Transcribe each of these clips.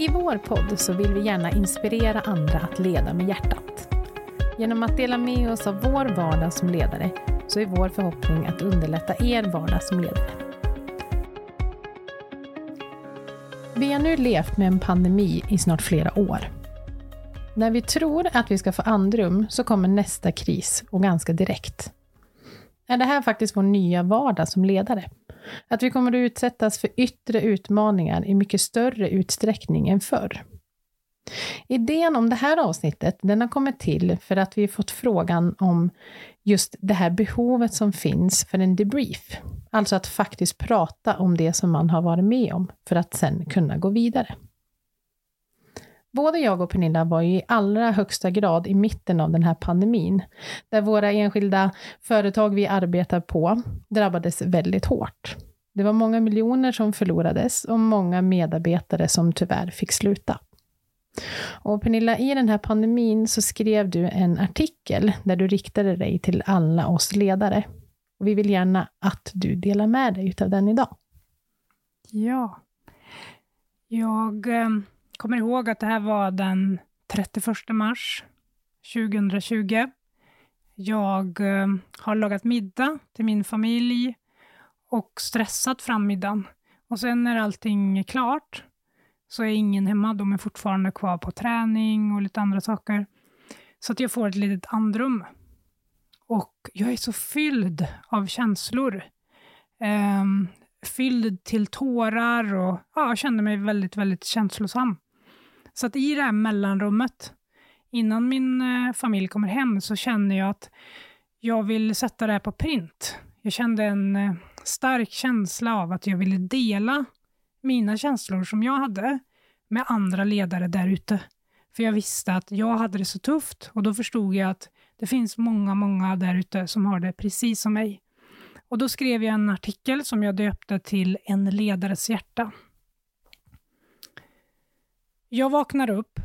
I vår podd så vill vi gärna inspirera andra att leda med hjärtat. Genom att dela med oss av vår vardag som ledare så är vår förhoppning att underlätta er vardag som ledare. Vi har nu levt med en pandemi i snart flera år. När vi tror att vi ska få andrum så kommer nästa kris och ganska direkt. Är det här faktiskt vår nya vardag som ledare? Att vi kommer att utsättas för yttre utmaningar i mycket större utsträckning än förr. Idén om det här avsnittet den har kommit till för att vi fått frågan om just det här behovet som finns för en debrief. Alltså att faktiskt prata om det som man har varit med om för att sen kunna gå vidare. Både jag och Pernilla var ju i allra högsta grad i mitten av den här pandemin, där våra enskilda företag vi arbetar på drabbades väldigt hårt. Det var många miljoner som förlorades och många medarbetare som tyvärr fick sluta. Och Pernilla, i den här pandemin så skrev du en artikel där du riktade dig till alla oss ledare. Och vi vill gärna att du delar med dig av den idag. Ja. Jag eh, kommer ihåg att det här var den 31 mars 2020. Jag eh, har lagat middag till min familj och stressat fram middagen. Och sen när allting är klart så är ingen hemma. De är fortfarande kvar på träning och lite andra saker. Så att jag får ett litet andrum. Och jag är så fylld av känslor. Um, fylld till tårar och ja, jag kände mig väldigt, väldigt känslosam. Så att i det här mellanrummet, innan min eh, familj kommer hem, så känner jag att jag vill sätta det här på print. Jag kände en eh, stark känsla av att jag ville dela mina känslor som jag hade med andra ledare där ute. För jag visste att jag hade det så tufft och då förstod jag att det finns många, många där ute som har det precis som mig. Och då skrev jag en artikel som jag döpte till En ledares hjärta. Jag vaknar upp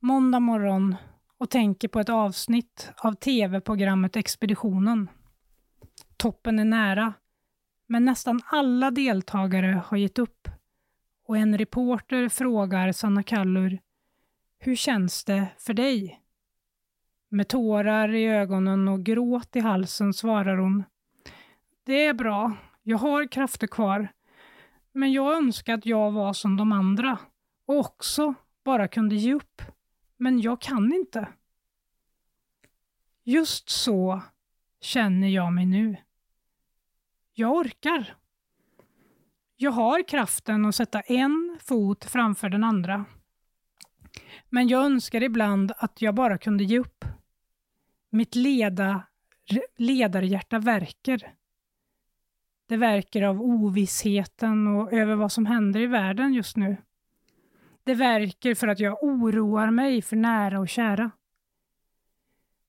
måndag morgon och tänker på ett avsnitt av tv-programmet Expeditionen. Toppen är nära, men nästan alla deltagare har gett upp och en reporter frågar Sanna Kallur Hur känns det för dig? Med tårar i ögonen och gråt i halsen svarar hon Det är bra, jag har krafter kvar, men jag önskar att jag var som de andra och också bara kunde ge upp. Men jag kan inte. Just så känner jag mig nu. Jag orkar. Jag har kraften att sätta en fot framför den andra. Men jag önskar ibland att jag bara kunde ge upp. Mitt leda, ledarhjärta verkar. Det verkar av ovissheten och över vad som händer i världen just nu. Det verkar för att jag oroar mig för nära och kära.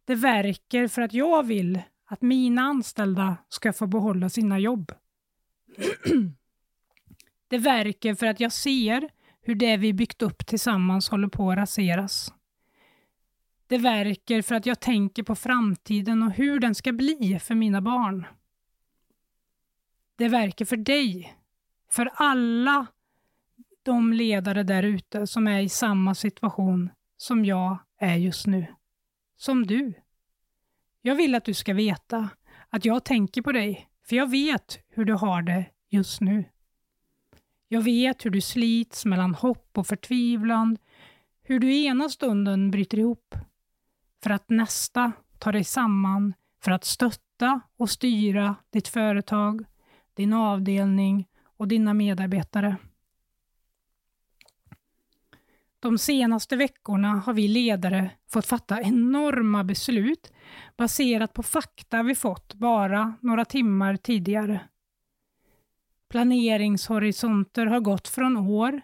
Det verkar för att jag vill att mina anställda ska få behålla sina jobb. Det verkar för att jag ser hur det vi byggt upp tillsammans håller på att raseras. Det verkar för att jag tänker på framtiden och hur den ska bli för mina barn. Det verkar för dig, för alla de ledare där ute som är i samma situation som jag är just nu. Som du. Jag vill att du ska veta att jag tänker på dig, för jag vet hur du har det just nu. Jag vet hur du slits mellan hopp och förtvivlan, hur du i ena stunden bryter ihop, för att nästa ta dig samman för att stötta och styra ditt företag, din avdelning och dina medarbetare. De senaste veckorna har vi ledare fått fatta enorma beslut baserat på fakta vi fått bara några timmar tidigare. Planeringshorisonter har gått från år,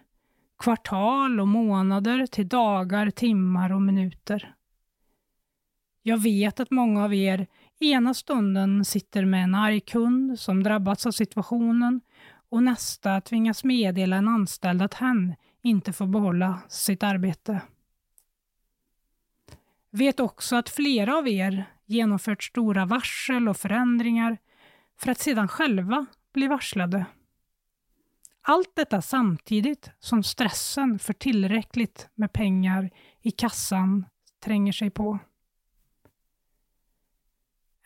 kvartal och månader till dagar, timmar och minuter. Jag vet att många av er ena stunden sitter med en arg kund som drabbats av situationen och nästa tvingas meddela en anställd att hen inte får behålla sitt arbete. Vet också att flera av er genomfört stora varsel och förändringar för att sedan själva bli varslade. Allt detta samtidigt som stressen för tillräckligt med pengar i kassan tränger sig på.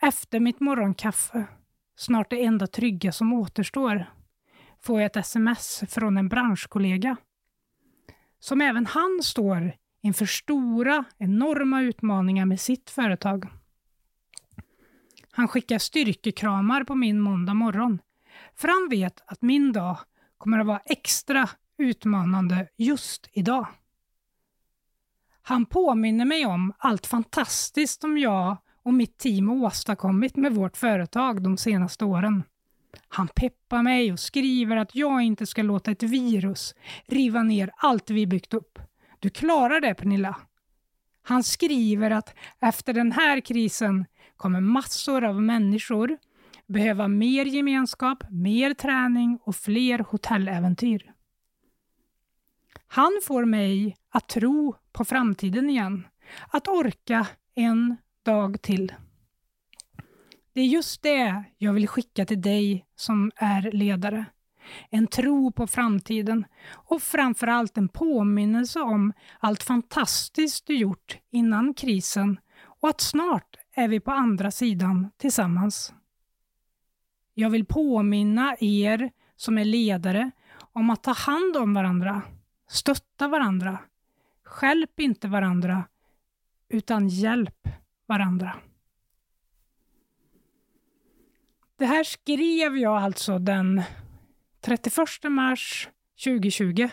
Efter mitt morgonkaffe, snart det enda trygga som återstår, får jag ett sms från en branschkollega. Som även han står inför stora, enorma utmaningar med sitt företag. Han skickar styrkekramar på min måndag morgon, för han vet att min dag kommer att vara extra utmanande just idag. Han påminner mig om allt fantastiskt som jag och mitt team åstadkommit med vårt företag de senaste åren. Han peppar mig och skriver att jag inte ska låta ett virus riva ner allt vi byggt upp. Du klarar det Pernilla. Han skriver att efter den här krisen kommer massor av människor behöva mer gemenskap, mer träning och fler hotelläventyr. Han får mig att tro på framtiden igen, att orka en dag till. Det är just det jag vill skicka till dig som är ledare. En tro på framtiden och framförallt en påminnelse om allt fantastiskt du gjort innan krisen och att snart är vi på andra sidan tillsammans. Jag vill påminna er som är ledare om att ta hand om varandra, stötta varandra. Skälp inte varandra, utan hjälp varandra. Det här skrev jag alltså den 31 mars 2020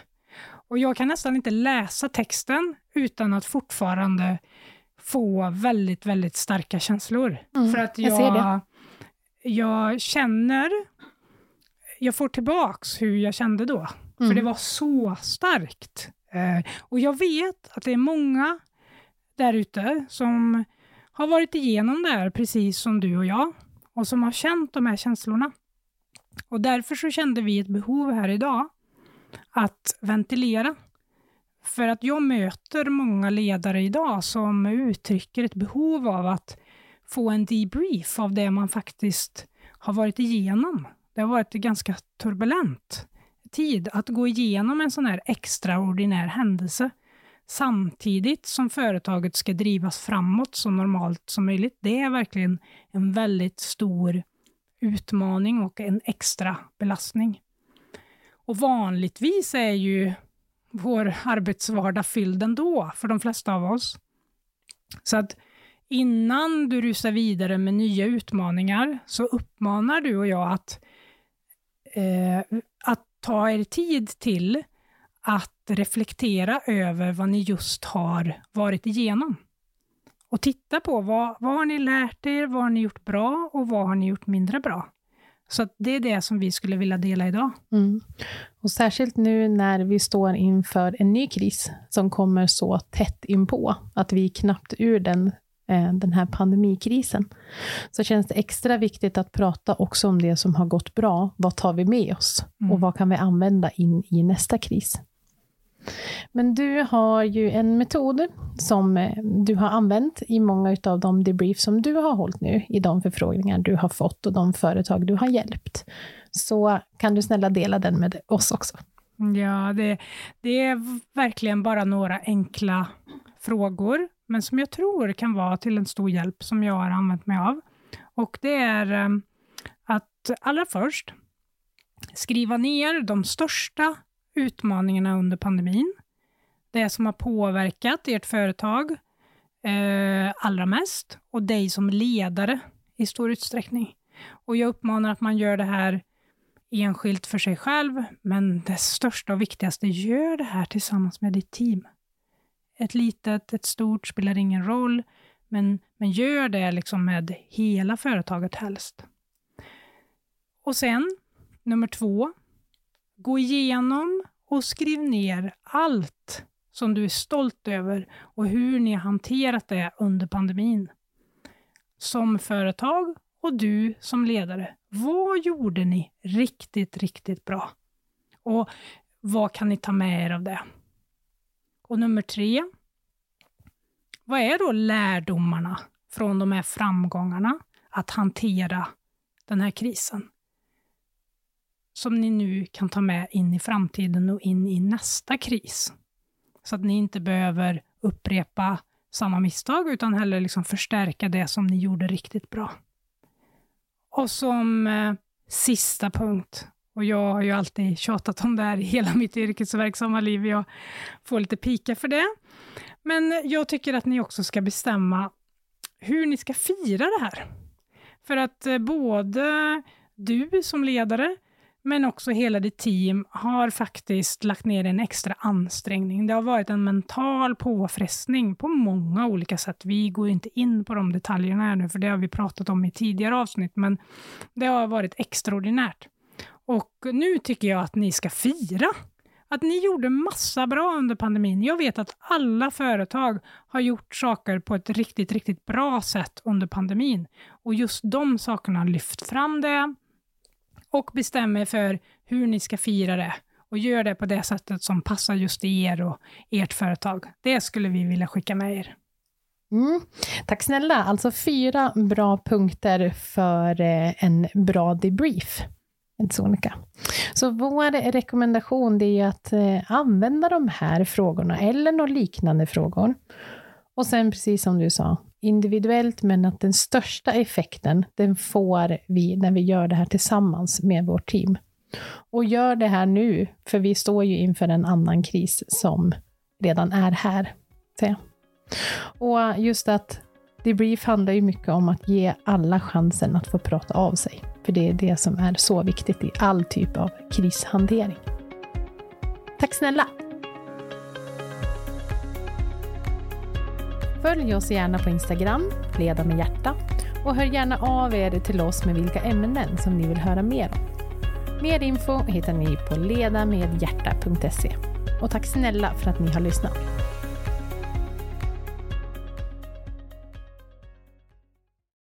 och jag kan nästan inte läsa texten utan att fortfarande få väldigt, väldigt starka känslor. Mm, För att jag jag, jag känner, jag får tillbaks hur jag kände då. För Mm. det var så starkt. Eh, och jag vet att det är många där ute som har varit igenom det här precis som du och jag och som har känt de här känslorna. Och därför så kände vi ett behov här idag att ventilera. För att jag möter många ledare idag som uttrycker ett behov av att få en debrief av det man faktiskt har varit igenom. Det har varit en ganska turbulent tid att gå igenom en sån här extraordinär händelse samtidigt som företaget ska drivas framåt så normalt som möjligt. Det är verkligen en väldigt stor utmaning och en extra belastning. Och vanligtvis är ju vår arbetsvardag fylld ändå för de flesta av oss. Så att innan du rusar vidare med nya utmaningar så uppmanar du och jag att, eh, att ta er tid till att reflektera över vad ni just har varit igenom. Och titta på vad, vad har ni lärt er, vad har ni gjort bra och vad har ni gjort mindre bra. Så det är det som vi skulle vilja dela idag. Mm. Och särskilt nu när vi står inför en ny kris som kommer så tätt inpå, att vi är knappt ur den, eh, den här pandemikrisen, så känns det extra viktigt att prata också om det som har gått bra. Vad tar vi med oss? Mm. Och vad kan vi använda in i nästa kris? Men du har ju en metod som eh, du har använt i många av de debrief som du har hållit nu, i de förfrågningar du har fått och de företag du har hjälpt. Så kan du snälla dela den med oss också. Ja, det, det är verkligen bara några enkla frågor, men som jag tror kan vara till en stor hjälp som jag har använt mig av. Och det är eh, att allra först skriva ner de största utmaningarna under pandemin. Det som har påverkat ert företag eh, allra mest och dig som ledare i stor utsträckning. Och jag uppmanar att man gör det här enskilt för sig själv, men det största och viktigaste, gör det här tillsammans med ditt team. Ett litet, ett stort spelar ingen roll, men, men gör det liksom med hela företaget helst. Och sen, nummer två, gå igenom och skriv ner allt som du är stolt över och hur ni har hanterat det under pandemin. Som företag och du som ledare. Vad gjorde ni riktigt, riktigt bra? Och vad kan ni ta med er av det? Och nummer tre. Vad är då lärdomarna från de här framgångarna att hantera den här krisen? Som ni nu kan ta med in i framtiden och in i nästa kris. Så att ni inte behöver upprepa samma misstag, utan heller liksom förstärka det som ni gjorde riktigt bra. Och som eh, sista punkt, och jag har ju alltid tjatat om det här i hela mitt yrkesverksamma liv, jag får lite pika för det. Men jag tycker att ni också ska bestämma hur ni ska fira det här. För att eh, både du som ledare, men också hela ditt team har faktiskt lagt ner en extra ansträngning. Det har varit en mental påfrestning på många olika sätt. Vi går inte in på de detaljerna här nu, för det har vi pratat om i tidigare avsnitt, men det har varit extraordinärt. Och nu tycker jag att ni ska fira att ni gjorde massa bra under pandemin. Jag vet att alla företag har gjort saker på ett riktigt, riktigt bra sätt under pandemin. Och just de sakerna har lyft fram det och bestämmer för hur ni ska fira det och gör det på det sättet som passar just er och ert företag. Det skulle vi vilja skicka med er. Mm. Tack snälla. Alltså fyra bra punkter för eh, en bra debrief. Inte så vår rekommendation det är att eh, använda de här frågorna eller några liknande frågor. Och sen precis som du sa, individuellt, men att den största effekten, den får vi när vi gör det här tillsammans med vårt team. Och gör det här nu, för vi står ju inför en annan kris som redan är här. Och just att debrief handlar ju mycket om att ge alla chansen att få prata av sig. För det är det som är så viktigt i all typ av krishantering. Tack snälla! Följ oss gärna på Instagram, Leda med hjärta, och hör gärna av er till oss med vilka ämnen som ni vill höra mer om. Mer info hittar ni på ledamedhjärta.se. Och tack snälla för att ni har lyssnat.